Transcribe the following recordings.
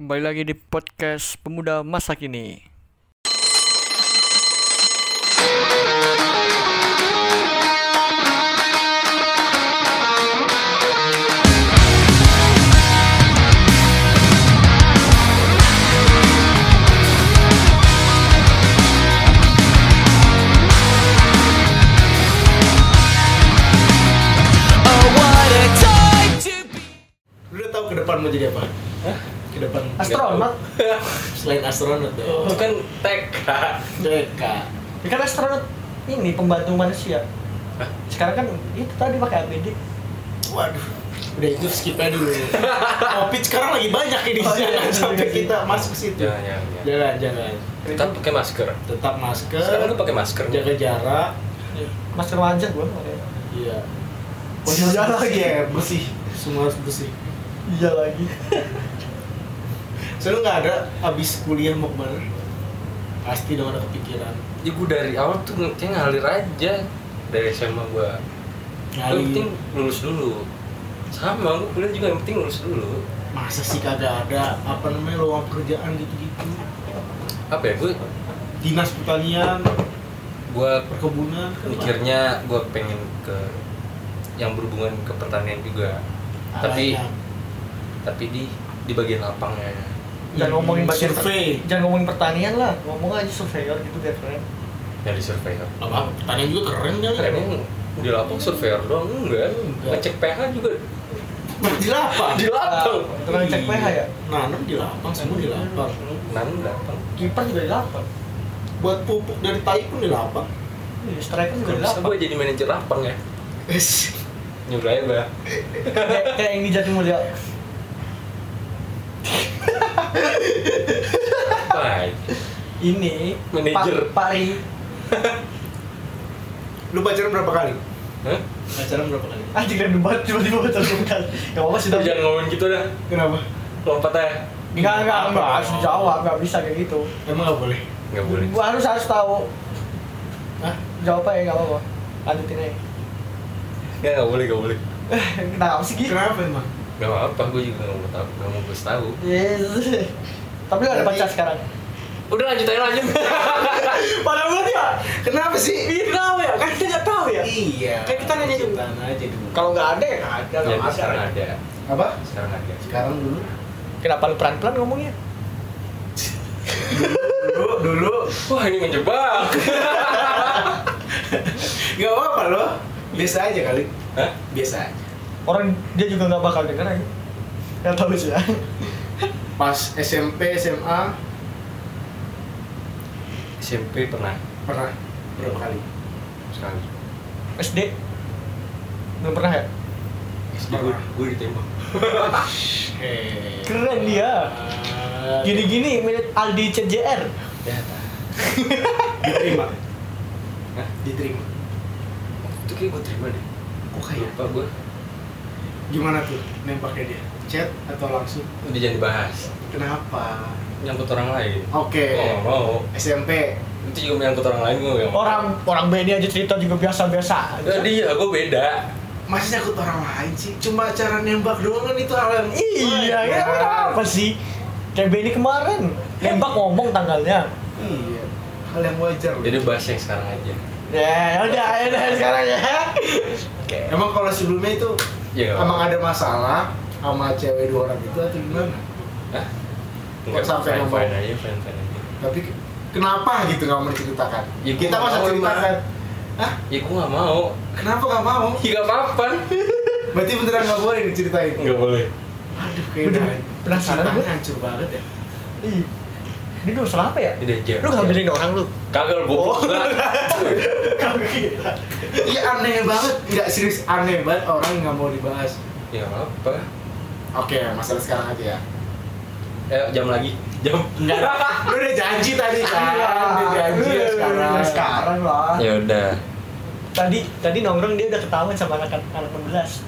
Kembali lagi di podcast Pemuda Masa Kini. Lu udah tahu ke depan mau jadi apa? Hah? Depan Astronot. selain astronot ya. Bukan TK. DK. Ya kan astronot ini pembantu manusia. Hah? Sekarang kan itu tadi pakai APD. Waduh. Udah itu skip aja dulu. Covid sekarang lagi banyak ini. Oh, iya, jangan iya, sampai iya. kita masuk situ. Jangan, jangan, jangan. Jangan, jangan. Tetap pakai masker. Tetap masker. Sekarang lu pakai masker. Jaga jarak. Masker wajah gua. pakai. Iya. Iya lagi. ya, bersih. Semua harus bersih. Iya lagi. So lu nggak ada abis kuliah mau ke mana? Pasti dong ada kepikiran. Ya gue dari awal tuh kayak ngalir aja dari SMA gua. Yang penting lulus dulu. Sama, gue kuliah juga yang penting lulus dulu. masa sih kagak ada apa namanya lowongan pekerjaan gitu-gitu Apa ya, gue dinas pertanian gue perkebunan kan mikirnya gue pengen ke yang berhubungan ke pertanian juga. Tapi tapi di di bagian lapangnya. Jangan ngomongin bagian survei Jangan ngomongin pertanian lah, ngomong aja surveyor gitu biar keren. Dari surveyor. apa pertanian juga keren kan Emang di lapang surveyor doang enggak? Enggak. Ngecek pH juga di lapang di lapang. Itu kan cek PH ya. nanam di lapang semua di lapang Nanti lapang. Kiper juga di lapang. buat pupuk dari tai pun di lapang Iya, striker juga di bisa lapang. gue jadi manajer lapang ya Wes. Nyuruh aja gue Kayak kayak yang di Jatimulya. Baik Ini Manajer. Pak Pari. lu pacaran berapa kali Hah? pacaran berapa kali Anjing dan debat tiba-tiba baca bukan. Gak apa-apa sih Lu tapi. jangan ngomongin gitu dah kenapa Lompat aja Enggak, enggak, Apa? enggak harus jawab, enggak bisa kayak gitu. emang nggak boleh Gak boleh Gua harus harus tahu. Hah? Jawab aja enggak apa-apa. Lanjutin aja. Gak, gak boleh, gak boleh Kenapa sih gitu? kenapa emang Gak apa-apa, gue juga gak mau tau Gak mau gue tahu Yes. Tapi lu ada pacar sekarang. Udah lanjut aja lanjut Padahal belum ya? kenapa sih Iya kenapa ya? Kan kita nggak tahu ya. iya Kan kita nanya dulu. Ceritain aja dulu Kalau nggak ada ya nggak ada. Ya, sekarang ada apa Sekarang ada sekarang dulu Kenapa lu pelan-pelan ngomongnya? dulu dulu Wah ini ngejebak nggak apa-apa loh biasa aja kali Hah? biasa aja Orang dia juga nggak bakal denger aja. Nggak tahu sih ya. pas SMP SMA SMP pernah? Pernah. Berapa kali? Sekali. SD belum pernah ya? SD gue, gue ditembak. Keren dia. Gini-gini mirip Aldi CJR. Ya diterima. Hah? diterima. Itu kayak gue terima deh. Kok kayak Lupa gue gimana tuh nembaknya dia chat atau langsung Udah jangan dibahas kenapa Nyangkut orang lain oke Gue gak mau SMP Itu juga menyangkut orang lain gue Orang orang Benny aja cerita juga biasa-biasa. Ya, dia, gue beda masih nyangkut orang lain sih cuma cara nembak doang kan itu hal yang Iya, ya apa sih? Kayak Benny kemarin, nembak ngomong tanggalnya. iya hal yang wajar. Jadi bahas yang sekarang aja Ya, udah, ya udah sekarang ya. Oke. emang kalau sebelumnya itu Ya emang ada masalah sama cewek dua orang itu atau gimana? Hah? Kok sampai fine, ngomong? fine aja, fine, fine aja. Tapi kenapa gitu nggak mau diceritakan? Ya, kita masa mau, ceritakan. Hah? Ya gue gak mau. Kenapa nggak mau? Ya gak apa-apa. Berarti beneran nggak boleh diceritain? Gak boleh. Aduh kayak Bener, udah penasaran. Gue. hancur banget ya. Ih. Ini dulu salah apa ya? Ini aja Lu ngambilin orang lu. Kagak gue Oh. iya aneh banget nggak serius aneh banget orang yang nggak mau dibahas Ya apa oke masalah sekarang aja ya Eh jam lagi Jam Enggak, lu udah janji tadi kan, udah janji ya sekarang. Iya, sekarang lah. Ya udah Tadi tadi nongkrong dia udah ketahuan sama anak anak 16.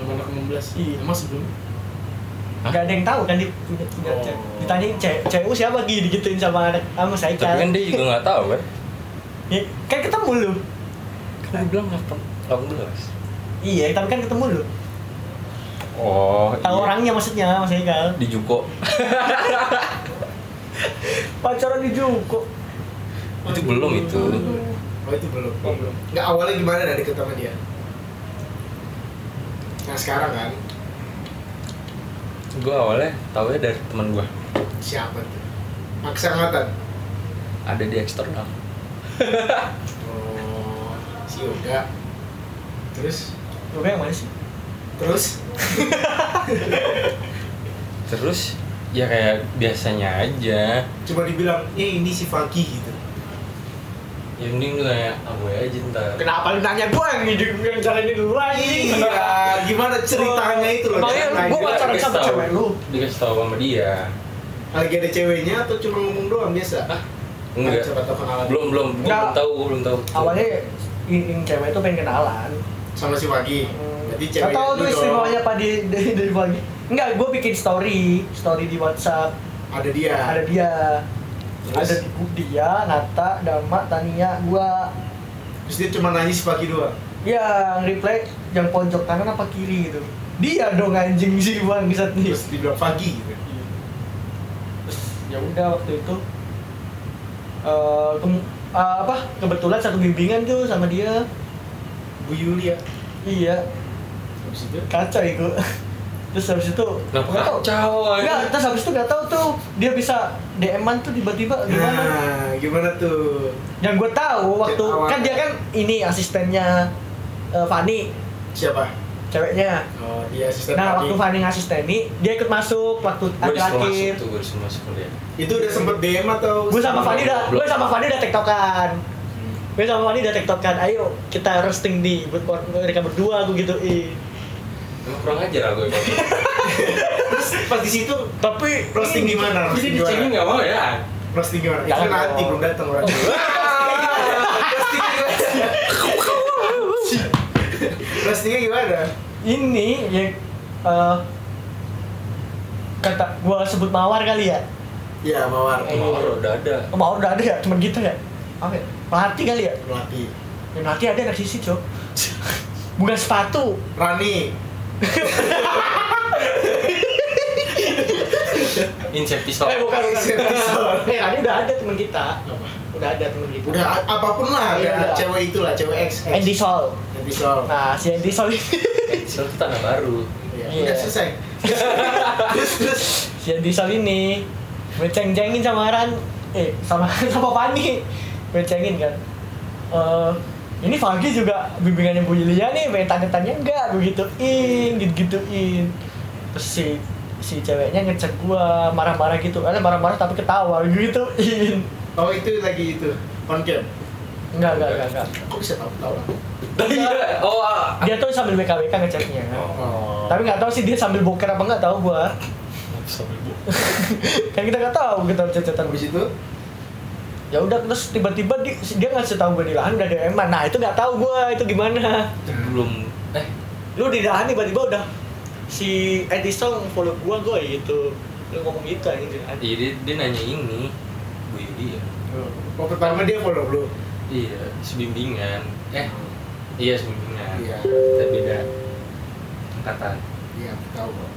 Nomor anak 16. Iya. Emang sebelum? Hah? Gak ada yang tahu kan dia punya punya Oh. cewek. Ditanyain cewek cewek siapa Gi digituin sama anak sama saya Tapi kan dia juga gak tahu kan Ya, kan ketemu lu. Kan gue bilang 18 Iya, tapi kan ketemu lu. oh Tahu iya. orangnya maksudnya, Mas Egal. di Juko Pacaran di Juko. itu belum itu Oh itu belum. Oh, belum. Nggak awalnya gimana dari sama dia? Nah sekarang kan gue awalnya tau ya dari teman gue siapa tuh? Maksa angkatan. ada di eksternal Oh si Yoga. Terus Yoga yang mana sih? terus terus ya kayak biasanya aja cuma dibilang eh ini si Fagi gitu. Ya mending lu kayak abu aja ntar Kenapa lu nanya gua yang hidup yang jalanin dulu lagi? Iya, gimana ceritanya itu loh? Gua lanjut. pacaran sama cewek lu? dikasih tahu sama dia Lagi ada ceweknya atau cuma ngomong doang biasa? ah enggak Coba tau kenalan. belum belum belum tahu gua belum tahu Awalnya cewek itu pengen kenalan. sama si Fagi. Jadi Gak ceweknya tau dulu tuh dong. istimewanya apa di dari dari pagi. Enggak, gua bikin story, story di WhatsApp. Ada dia. Ada dia. Terus? Ada di dia, Nata, Dama, Tania, gua. Terus dia cuma nanya si Fagi doang. Yang reply yang pojok kanan apa kiri gitu. Dia dong anjing sih bangsat nih. Terus dibilang Fagi gitu. Terus ya udah waktu itu eh kem- eh, apa kebetulan satu bimbingan tuh sama dia Bu Yulia. iya Habis itu kacau itu terus habis itu nggak tahu. kacau, anjing? nggak terus habis itu nggak tahu tuh dia bisa DM-an tuh tiba-tiba gimana Nah, gimana tuh? yang gue tahu waktu Awal. kan dia kan ini asistennya eh, Fani Siapa? ceweknya Oh, dia asisten nah Fagi. waktu Fani ngasisteni dia ikut masuk waktu akhir-akhir tuh gua disuruh masuk kuliah Itu udah sempet DM atau? gue sama Fani udah gue sama Fani udah tektokan Hmm. gue sama Fani udah tektokan ayo kita roasting di buat mereka berdua gue gituin emang kurang ajar aku ya Terus pas di situ tapi roasting gimana? jadi Roasting dicengin gimana? nggak mau ya Roasting gimana? Itu nanti belum datang orang. Roasting gimana? Roastingnya gimana? ini yang eh, kata gue sebut mawar kali ya Ya, Mawar. Eh, Mawar udah ada oh, mawar udah ada ya cuman gitu ya oke pelatih kali ya Pelatih. yang pelatih ada anak sisi cok bukan sepatu Rani. Insect pistol eh bukan bukan Episode. eh tadi udah ada teman kita udah ada teman kita Udah apa pun lah, Iya, ada udah. cewek itulah, cewek X. X. Andy Sol Andy Sol. nah si Andy Sol ini pistol itu tanah baru Iya, Iya. Udah selesai. terus terus si Andy Sol ini ngeceng-cengin sama Ran eh sama sama Fani ngecengin kan eh ini Fagi juga bimbingannya Bu Yulia nih pengen tanya-tanya enggak begituin gitu-gituin terus si si ceweknya ngecek gua marah-marah gitu ada marah-marah tapi ketawa gituin Oh itu lagi itu on cam. enggak enggak enggak, enggak. Kok bisa tahu tahu lah? iya oh ah. dia tuh sambil BKWK ngeceknya Oh. tapi nggak tahu sih dia sambil boker apa nggak tahu gua kan kita nggak tahu kita cecetan habis itu ya udah terus tiba-tiba dia, dia ngasih tahu gue di lahan udah DM nah itu nggak tahu gue itu gimana. Belum eh. Lu di lahan tiba-tiba udah si Edison follow gue gue gitu lu ngomong gitu aja di lahan iya dia, dia nanya ini Bu Yudi ya. Oh pertama dia follow lu. iya sebimbingan. Eh iya sebimbingan. Iya. kita beda angkatan. Iya, tahu kok.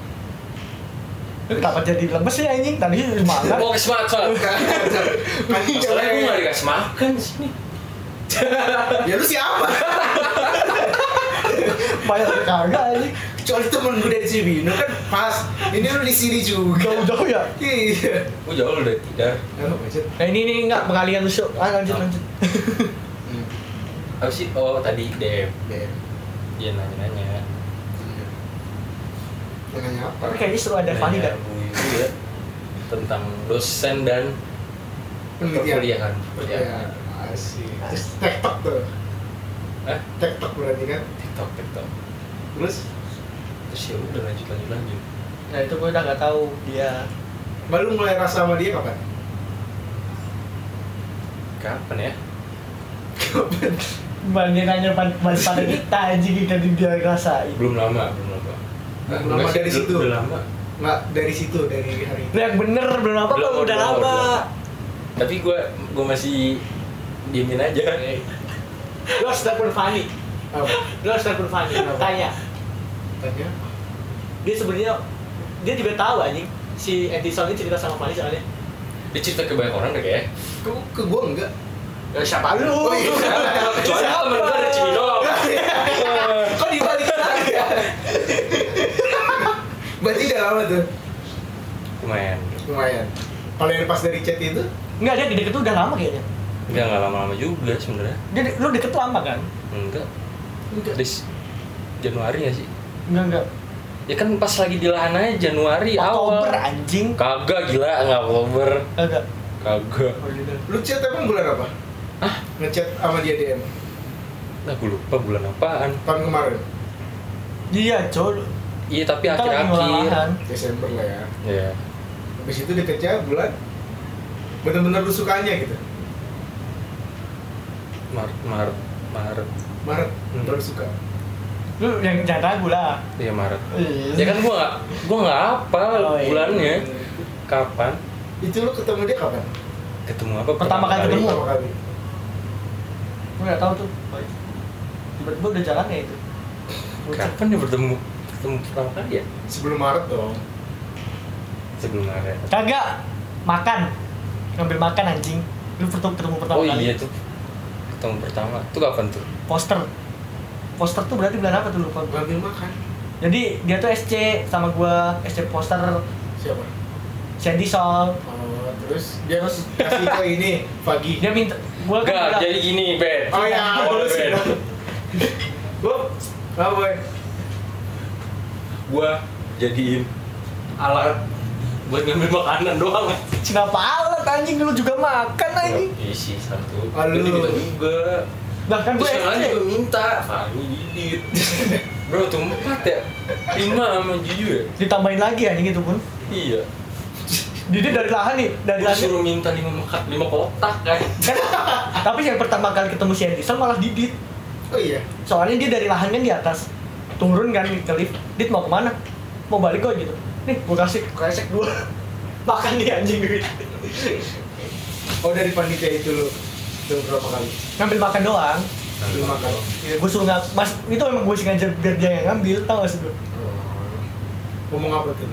Lu kenapa jadi lemes sih anjing tadi semangat mau ke semangat soal Kan masalahnya gue cewek. dikasih makan sini Ya lu siapa? banyak kagak anjing Kecuali temen gue dari Cibino kan pas. Ini lu di sini juga. jauh-jauh ya Iya. gue jauh udah tidak Oh, macet. nah ini ini nggak pengalian lusuk ah lanjut lanjut Hmm. apa sih oh tadi DM DM. dia nanya-nanya. Nanya apa? tapi kayaknya seru ada dah Bu ya tentang dosen dan Penelitian. perkuliahan Iya. perkuliahan Asik. Terus TikTok tuh. eh TikTok berarti kan. tiktok tiktok Terus terus ya udah lanjut lanjut lanjut nah itu gue udah nggak tahu dia baru mulai rasa sama dia kapan? kapan ya Kapan? Banyak nanya pan- balik pada kita anjing kita dia rasain belum lama belum Belum enggak lama dari situ. udah lama Nggak dari situ dari hari itu. Lu yang bener belum apa Belum, udah belum, lama belum. tapi gue gue masih diemin aja lu harus telepon Fani lu harus telepon Fani tanya Tanya. dia sebenarnya dia juga tahu anjing si Edison ini cerita sama Fanny soalnya Dia cerita ke banyak orang deh kayak. Ke, ke gua enggak. ya, siapa lu Oh, iya. Kecuali temen gue ada Cimino. Kok dibalik lagi ya? Berarti udah lama tuh. Lumayan. Lumayan. Kalau yang pas dari chat itu, Enggak, dia deket tuh udah lama kayaknya Enggak nggak lama-lama juga sebenarnya. dia lu deket tuh lama kan Enggak. enggak. Des Januari ya sih? enggak enggak Ya kan pas lagi di lahan aja Januari Oktober awal. anjing Kagak gila nggak Oktober. enggak Kagak. Lu chat emang bulan apa? Ah, Ngechat sama dia DM nah gue lupa bulan apaan. tahun kemarin, iya col Iya tapi akhir-akhir. Desember lah ya. Ya. Habis itu deketnya bulan bener-bener lu sukanya gitu. Maret, Maret, Maret. Maret, Hmm. baru suka. lu yang jangan ragu lah Iya Maret. Iya. Ya kan gua nggak, gua nggak hafal Oh, iya. bulannya. Kapan? Itu lu ketemu dia kapan? Ketemu apa? Pertama kali ketemu. Pertama kali. gue nggak tahu tuh tiba-tiba udah jalan ya itu Kapan ya bertemu? Ketemu pertama kali ya? Sebelum Maret dong. Sebelum Maret. kagak makan ngambil makan anjing lu pertemu ketemu pertama Oh kali iya tuh. Ketemu pertama. Tuh kapan tuh? poster poster tuh berarti bulan apa tuh lupa gua. Ngambil makan. jadi dia tuh SC sama gua SC poster Siapa? Sandy Sol Oh, terus dia harus kasih ke ini pagi. dia minta gua kan Enggak, bilang, jadi gini, Ben. Oh ya, Oh, terus Ben. Gua apa boy? Gua jadiin alat buat ngambil makanan doang. kenapa alat anjing lu juga makan anjing Isi satu. Lu. Dia minta juga. bahkan Terus gue SC juga minta. Fahmi Didit. Bro, tuh empat ya? Lima sama Juju ya? ditambahin lagi anjing itu pun Iya. Didi dari lahan nih dari lahan suruh minta lima makan lima kotak kan. tapi yang pertama kali ketemu si Sol malah Didit Oh iya. soalnya dia dari lahan kan di atas turun kan ke lift dit mau ke mana mau balik kok gitu nih gua kasih kresek dua makan dia anjing duit Oh dari panitia itu lu itu berapa kali? ngambil makan doang Lu makan. ya, gue suruh nggak mas itu emang gue sengaja biar dia yang ngambil tau gak sih gue Oh. Ngomong apa tuh?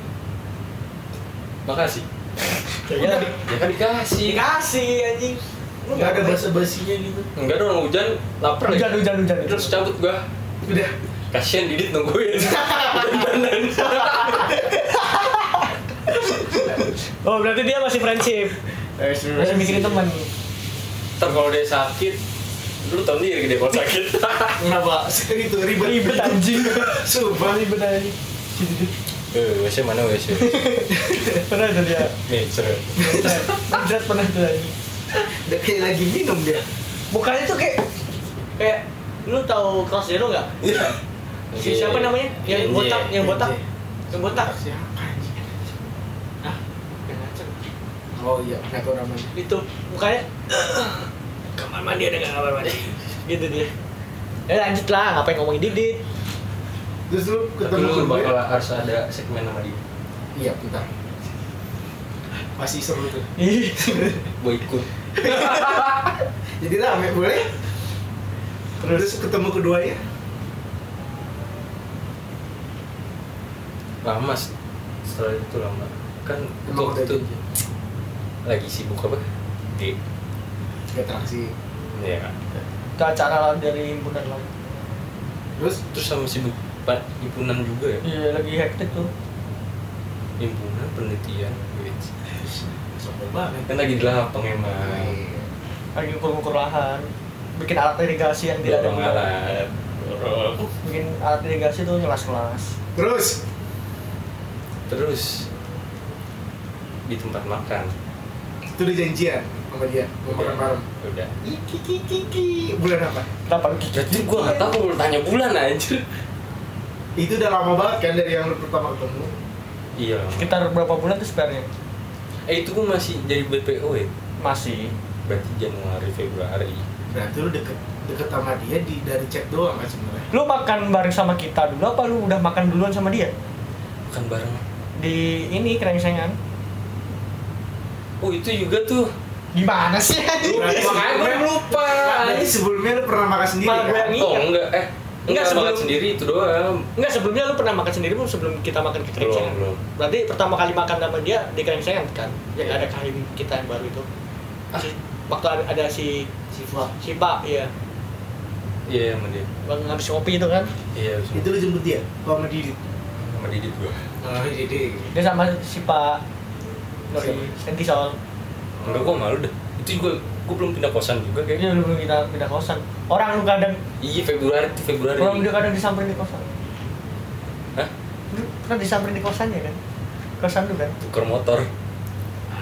Makasih. ya, di, Ya kan dikasih. dikasih anjing Lu Enggak ada basa basinya gitu. Enggak dong hujan, lapar hujan ya. hujan hujan Terus cabut gua. Udah. Kasian Didit nungguin. Oh berarti dia masih friendship masih mikirin teman Ntar kalau dia sakit, lu tau sendiri dia kalau sakit. Kenapa? Itu ribet. ribet anjing Sumpah. ribet anjing Eh, WC mana WC? pernah tuh dia Nih, seru. Menjat pernah tuh anjing Udah kayak lagi minum dia. mukanya tuh kayak kayak lu tahu Klaus Zero nggak Iya. Si siapa namanya yang botak yang botak yang botak Siapa ah yang ngaceng Oh iya, tahu namanya. itu mukanya kamar mandi ada nggak kamar mandi gitu dia ya lanjut lah ngapain ngomongin Didit Terus lu Tapi ketemu lu bakal ya? harus ada segmen sama dia. Iya, bentar. Masih seru tuh. Ih, Gua ikut. Jadi rame boleh? Terus ketemu keduanya? Lama sih. Setelah itu lama. Kan Emang waktu itu lagi sibuk apa? Di atraksi. ya. ke acara lah dari himpunan lah Terus Terus sama sibuk Pak himpunan juga ya. iya lagi hektik tuh Himpunan penelitian. Wits. sombong banget. Kan lagi di lapang emang. Iya. lagi ukur-ukur lahan bikin alat irigasi yang tidak ada alat. Bikin alat irigasi tuh kelas-kelas Terus Terus di tempat makan. itu udah janjian sama dia mau makan malam. Udah. Iki iki iki bulan apa? gigit Jadi gua nggak tahu kalau tanya bulan anjir. Itu udah lama banget kan dari yang pertama ketemu. Iya. sekitar berapa bulan tuh sebenarnya Eh itu gua masih jadi BPO ya. masih Berarti Januari Februari. Berarti lu deket deket sama dia di dari chat doang kan sebenarnya. lu makan bareng sama kita dulu apa lu udah makan duluan sama dia Makan bareng. Di ini krengsengan Oh itu juga tuh. gimana sih Makanya sebelumnya- lupa. Berarti sebelumnya lu pernah makan sendiri gue kan? yang Oh enggak eh Enggak sebelum- makan sendiri itu doang. Enggak sebelumnya lu pernah makan sendiri belum sebelum kita makan ke Belum, Krengsengan? belum. Berarti pertama kali makan sama dia di Krengsengan kan? Yang Iya. ada kahim kita yang baru itu. Ah. Si- Waktu ada, ada si Siva. si Pak, iya. Iya sama dia. Bang habis ngopi itu kan. Iya sama, Itu lu jemput dia? Sama Didit? sama Didit gua. Didit. Dia sama si Pak dari Sentisol. Enggak gua malu dah. Itu juga gua belum pindah kosan juga kayaknya. Dia dulu kita pindah kosan. Orang lu kadang Iya Februari Februari. orang dia kadang disamperin di kosan. Hah? Lu pernah disamperin di kosannya kan? Kosan lu kan? Tuker motor.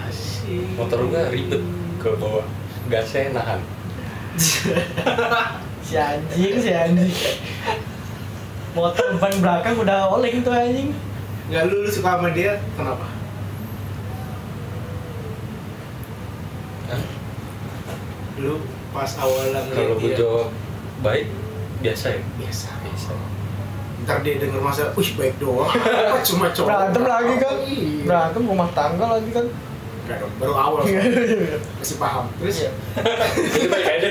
Asik. Motor gua ribet ke bawah. Gasnya nahan. Si anjing, si anjing. Motor ban belakang udah oleng tuh anjing. Nggak lu, lu suka sama dia, kenapa? Hah? Lu pas awalan Kalau dia jawab baik biasa ya. biasa. Biasa. Ntar dia denger masa, wih baik doang. Apa cuma cowok? Berantem lagi kan? Iya. Berantem rumah tangga lagi kan? Dong, baru awal. Masih paham. Terus Iya. Itu baik aja.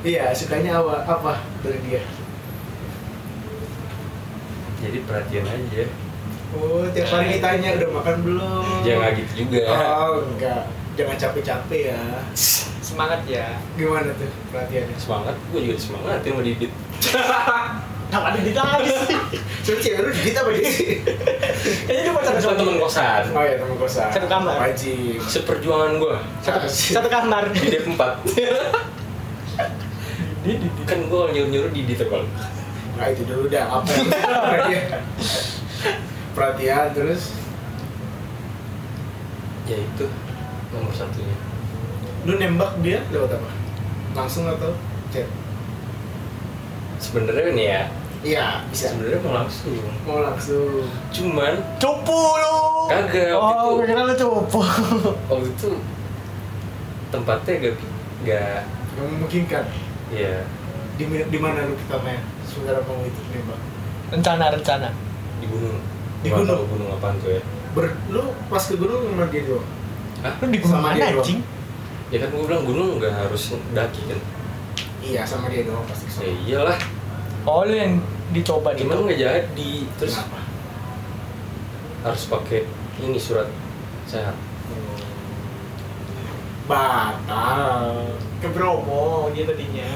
Iya, sukanya apa, apa dari dia? Jadi perhatian aja. Oh, tiap hari ditanya udah makan belum? Ya nggak gitu juga. Oh, enggak. Jangan capek-capek ya. Semangat ya. Gimana tuh perhatiannya? Semangat, gua juga semangat sama Didit. Kenapa ada di lagi sih? Coba cewek lu Didit apa dia? Kayaknya dia pacaran Kan sama teman kosan. Oh ya, teman kosan. Satu kamar. Wajib. Seperjuangan gua. Satu, satu kamar. Di Dep 4 Di, di, di. kan gua Nah itu dulu dah. Apa yang perhatian? Perhatian terus. Ya itu nomor satunya. Lu nembak dia lewat apa? Langsung atau chat? Sebenarnya nih ya, Iya, bisa. sebenarnya mau langsung. Mau langsung. Cuman Cupu lu. Kagak, Oh, itu- gue kira lu cupu. waktu itu tempatnya gak gak Yang memungkinkan. ya Di, di mana lu pertamanya? Saudara mau itu nembak. rencana, rencana. di gunung. Di Gua gunung? tahu gunung apaan tuh ya? Ber, lu pas ke gunung sama dia doang? Hah? Lu di gunung Sama mana dia doang. anjing? Ya kan gua bilang gunung nggak harus daki kan? Iya, sama dia doang pasti ke Ya iyalah. Oh, lu yang dicoba gitu. Cuman nggak jadi. Terus Kenapa? harus pakai ini surat sehat. Batal. ke Bromo dia tadinya.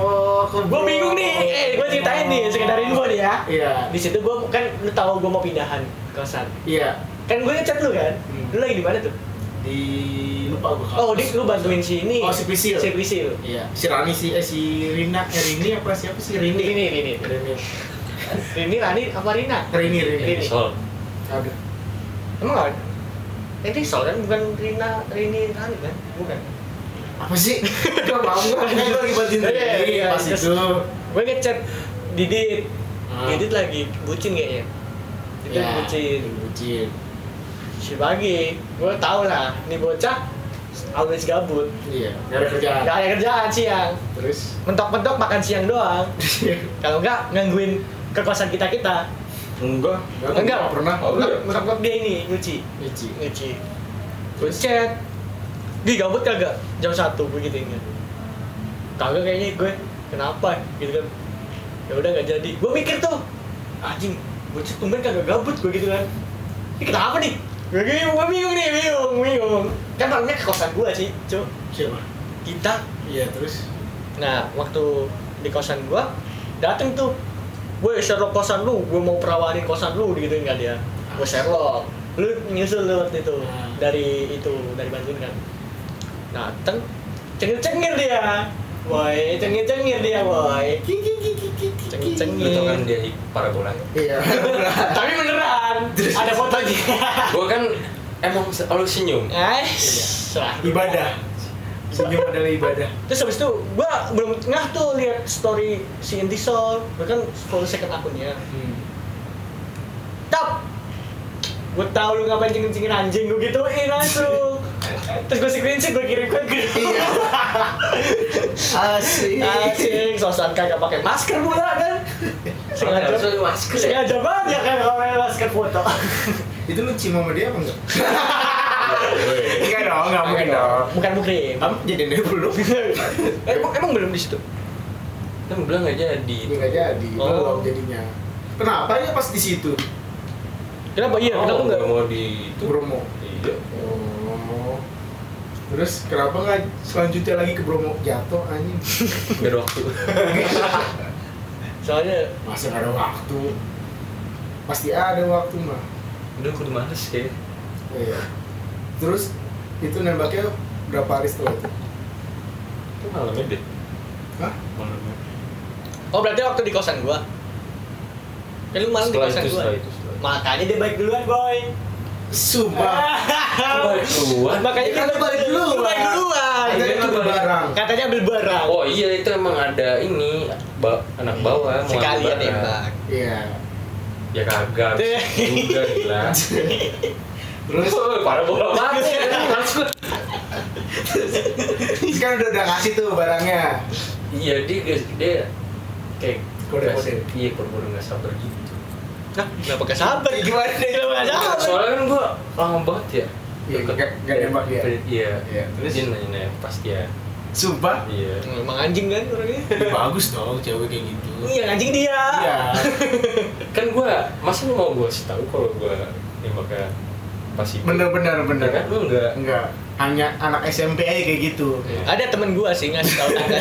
Oh, ke Gue bingung nih, eh gue ceritain nih, sekedar info nih ya. Iya. Di situ gue kan lu tahu gue mau pindahan kosan. Iya. Kan gue ngechat lu kan. Hmm. Lu lagi di mana tuh? Di lupa gua. Oh, di lu bantuin si ini. Oh, si Prisil. Si Prisil. Iya. Si Rani si eh si Rina, eh Rini apa siapa sih Rini, Rini? Rini, Rini. Rini. Rani, apa Rina? Rini, Rini. Rini. Sol. Ada. Emang nggak? Ini Sol kan bukan Rina, Rini, Rani kan? Bukan. Apa sih? Gak mau gua kan gua lagi bantuin Iya, iya, Rini iya. pas Terus- itu. Gue ngechat Didit. Ah. Didit lagi bucin kayaknya. Didit Iya, bucin. Bucin. Si pagi, gue tau lah, nih bocah always gabut. Iya. Gak ada kerjaan. Gak ada kerjaan siang. Terus. Mentok-mentok makan siang doang. Kalau enggak gangguin ke kosan kita kita. Enggak. Enggak pernah. Oh, iya. Mentok-mentok dia ini nyuci. Nyuci. Nyuci. Gue chat. Di gabut kagak jam satu begitu ingat. Kagak kayaknya gue. Kenapa? Gitu kan. Ya udah nggak jadi. Gue mikir tuh. Anjing, bocah tumben kagak gabut gue gitu kan. Ini kenapa nih? Gue bingung, gue bingung nih, bingung, bingung. Kan orangnya ke kosan gue sih, cuy. Siapa? Kita Iya, terus. Nah, waktu di kosan gua, dateng tuh. Woi, Sherlock kosan lu, gua mau perawanin kosan lu, gitu nggak dia. Gua Sherlock. Lu nyusul lu waktu itu Hmm. dari itu dari Bandung kan. Dateng, cengir-cengir dia. Woi, cengir-cengir dia, woi. Cengir-cengir. tau kan dia parabola. Iya. Tapi beneran, ada fotonya. Gua kan emang selalu senyum. Guys, ibadah. Senyum adalah ibadah. Terus habis itu gua belum ngah tuh lihat story si Intisol, gua kan follow second akunnya. Hmm. Tap! Gue tau lu ngapain cengin-cengin anjing, gue gituin langsung Terus gue screenshot, gue kirim ke grup Iya. Asik. Anjing, sosan kagak pakai masker pula kan Sengaja, masker ya? sengaja banget ya kan kalau pakai masker foto Itu lu cium sama dia apa enggak? Enggak dong, nggak mungkin dong. Bukan mukrim. Kamu jadi dulu belum? emang emang belum di situ. kan bilang nggak jadi Nggak jadi, Oh. belum jadinya. Kenapa ya pas di situ? Kenapa iya? oh, Kenapa enggak? nggak mau di itu Bromo. iya Oh. Terus kenapa nggak selanjutnya lagi ke Bromo jatuh anjing? nggak ada waktu Soalnya Masa nggak ada waktu? Pasti ada waktu mah. udah aku udah males kayak Iya. Terus itu nembaknya berapa hari setelah itu? itu malamnya deh Hah? malamnya Oh berarti waktu di kosan gua. Kan lu malam di kosan itu gua. setelah itu setelah itu Makanya dia baik duluan, boy. Sumpah. balik Makanya Ya dia kan lu balik duluan. Lu balik duluan. Ada yang ambil barang. Katanya ambil barang. oh iya itu emang ada ini ba- anak bawah mau Sekalian ambil barang. nembak. Iya. ya kagak juga gila Terus Oh, parah bola banget maksud sekarang udah udah ngasih tuh barangnya. iya dia dia, dia kayak Kode-kode. iya kode-kode nggak sabar gitu Nah, kenapa gak sabar? Gimana deh? Kenapa gak sabar? soalnya kan gua lama banget ya Iya, nggak- nggak nembak dia. iya Iya, terus? dia nanya nanya pas dia Sumpah. iya Emang anjing kan orangnya? Ya, bagus dong cewek kayak gitu. Iya, anjing dia. Iya. kan gua masa lu mau gua kasih tahu kalau gua nembaknya pas itu Bener bener bener. Ya kan lu enggak Enggak. Hanya anak SMP aja kayak gitu. Ada temen gua sih ngasih tahu tangga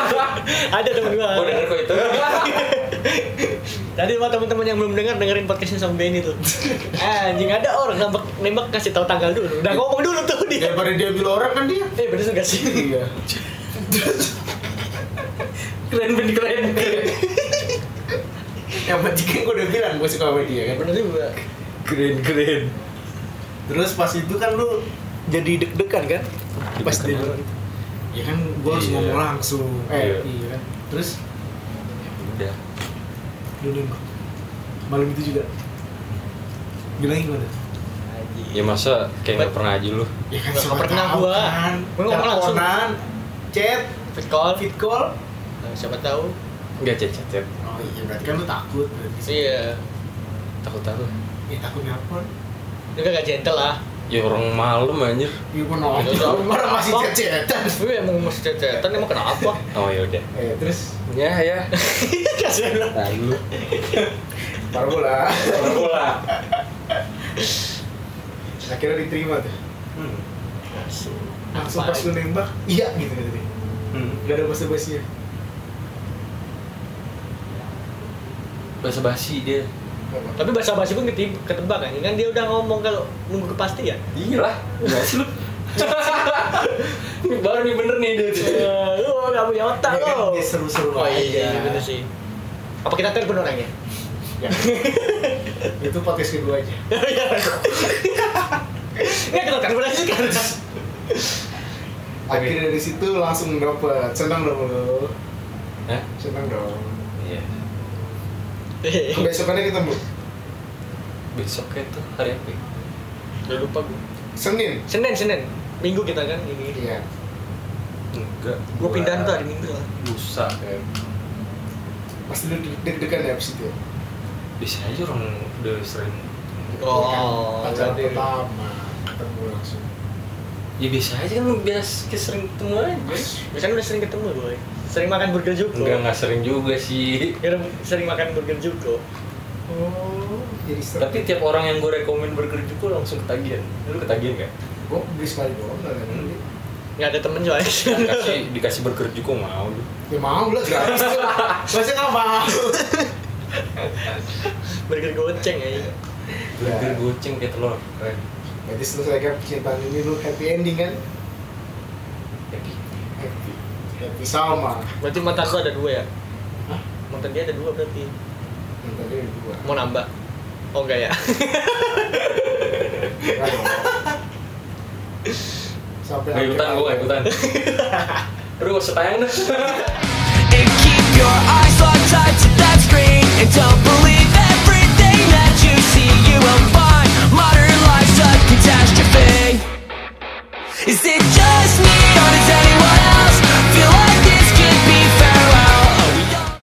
Ada temen gua. gua denger kok itu Tadi buat teman-teman yang belum dengar dengerin podcastnya sama Benny tuh. Eh, anjing ada orang nembak nembak kasih tahu tanggal dulu. Udah ngomong dulu tuh dia. Daripada dia ambil orang kan dia. Eh bener gak sih? Iya. keren bener keren Yang penting kan gue udah bilang gue suka sama dia kan. Bener juga. keren keren Terus pas itu kan lu jadi deg-degan kan? Pas dia Deg-degan. bilang itu. Ya kan gue harus Iya. ngomong langsung. Eh, Iya. iya kan. Terus udah lu nembak. Malam itu juga. Bilangnya gimana? ya masa kayak nggak pernah aja lu Ya kan Nggak pernah tahu gua. kan. Gua ngomong langsung. Teleponan, chat, Fit call. fit call. Nah, siapa tahu. nggak cecet cecet Oh iya berarti kan lu takut berarti. Iya. takut takut Ya takut nelpon. Itu gak gentle lah. ya orang malam anjir gua nolak. Ya. Orang masih chat-chatan. Gue emang masih cecetan emang kenapa? oh ya udah Eh terus ya ya Kasihan lah. lalu Parabola. bola Akhirnya diterima tuh. hmm. Langsung pas lu nembak, iya gitu gitu. hmm. Gak ada basa-basinya. bahasa basi dia Tapi bahasa basi pun ketebak kan? Kan dia udah ngomong kalau nunggu kepastian. iya lah sih lu baru nih bener nih dia Eh, lu gak punya otak Ya kan, lo. dia seru-seru Oh aja. iya, bener sih. Apa kita telepon orangnya? Ya. itu podcast kedua aja. Iya. Nggak kita telepon aja kan. Akhirnya dari situ langsung dapet. Senang dong lu. Hah? Senang dong. iya Besokannya ketemu. besoknya tuh hari apa ya? Udah lupa gue. Senin. Senin, Senin. Minggu kita kan ini. Iya. enggak Gue pindahan tuh hari Minggu lah. lusa kan Pasti lu deg-degan ya abis itu. ya? bisa aja orang udah sering Oh, Pacaran berarti- pertama ketemu langsung. ya biasa aja kan lu biasa sering ketemu aja Biasanya udah sering ketemu boy. Sering makan burger juga. enggak nggak sering juga sih Ya, sering makan burger juga. Oh, jadi seru. tapi tiap orang yang gue rekomen burger juga langsung ketagihan lu ketagihan nggak gue beli sekali doang nggak ada yang beli. Nggak ada temen soalnya. dikasih dikasih burger juga mau lu Ya mau lah gratis tuh. Masa nggak mau? burger goceng ya. burger goceng kayak telur keren Berarti selesai percintaan ini lu happy ending kan? happy Happy berarti sama. Berarti mata ada dua ya? Hah? mantan dia ada dua berarti. Mantan dia ada dua. Mau nambah? Oh enggak ya. Sampai ikutan gue ikutan. Aduh, setayang deh Is it just me or does anyone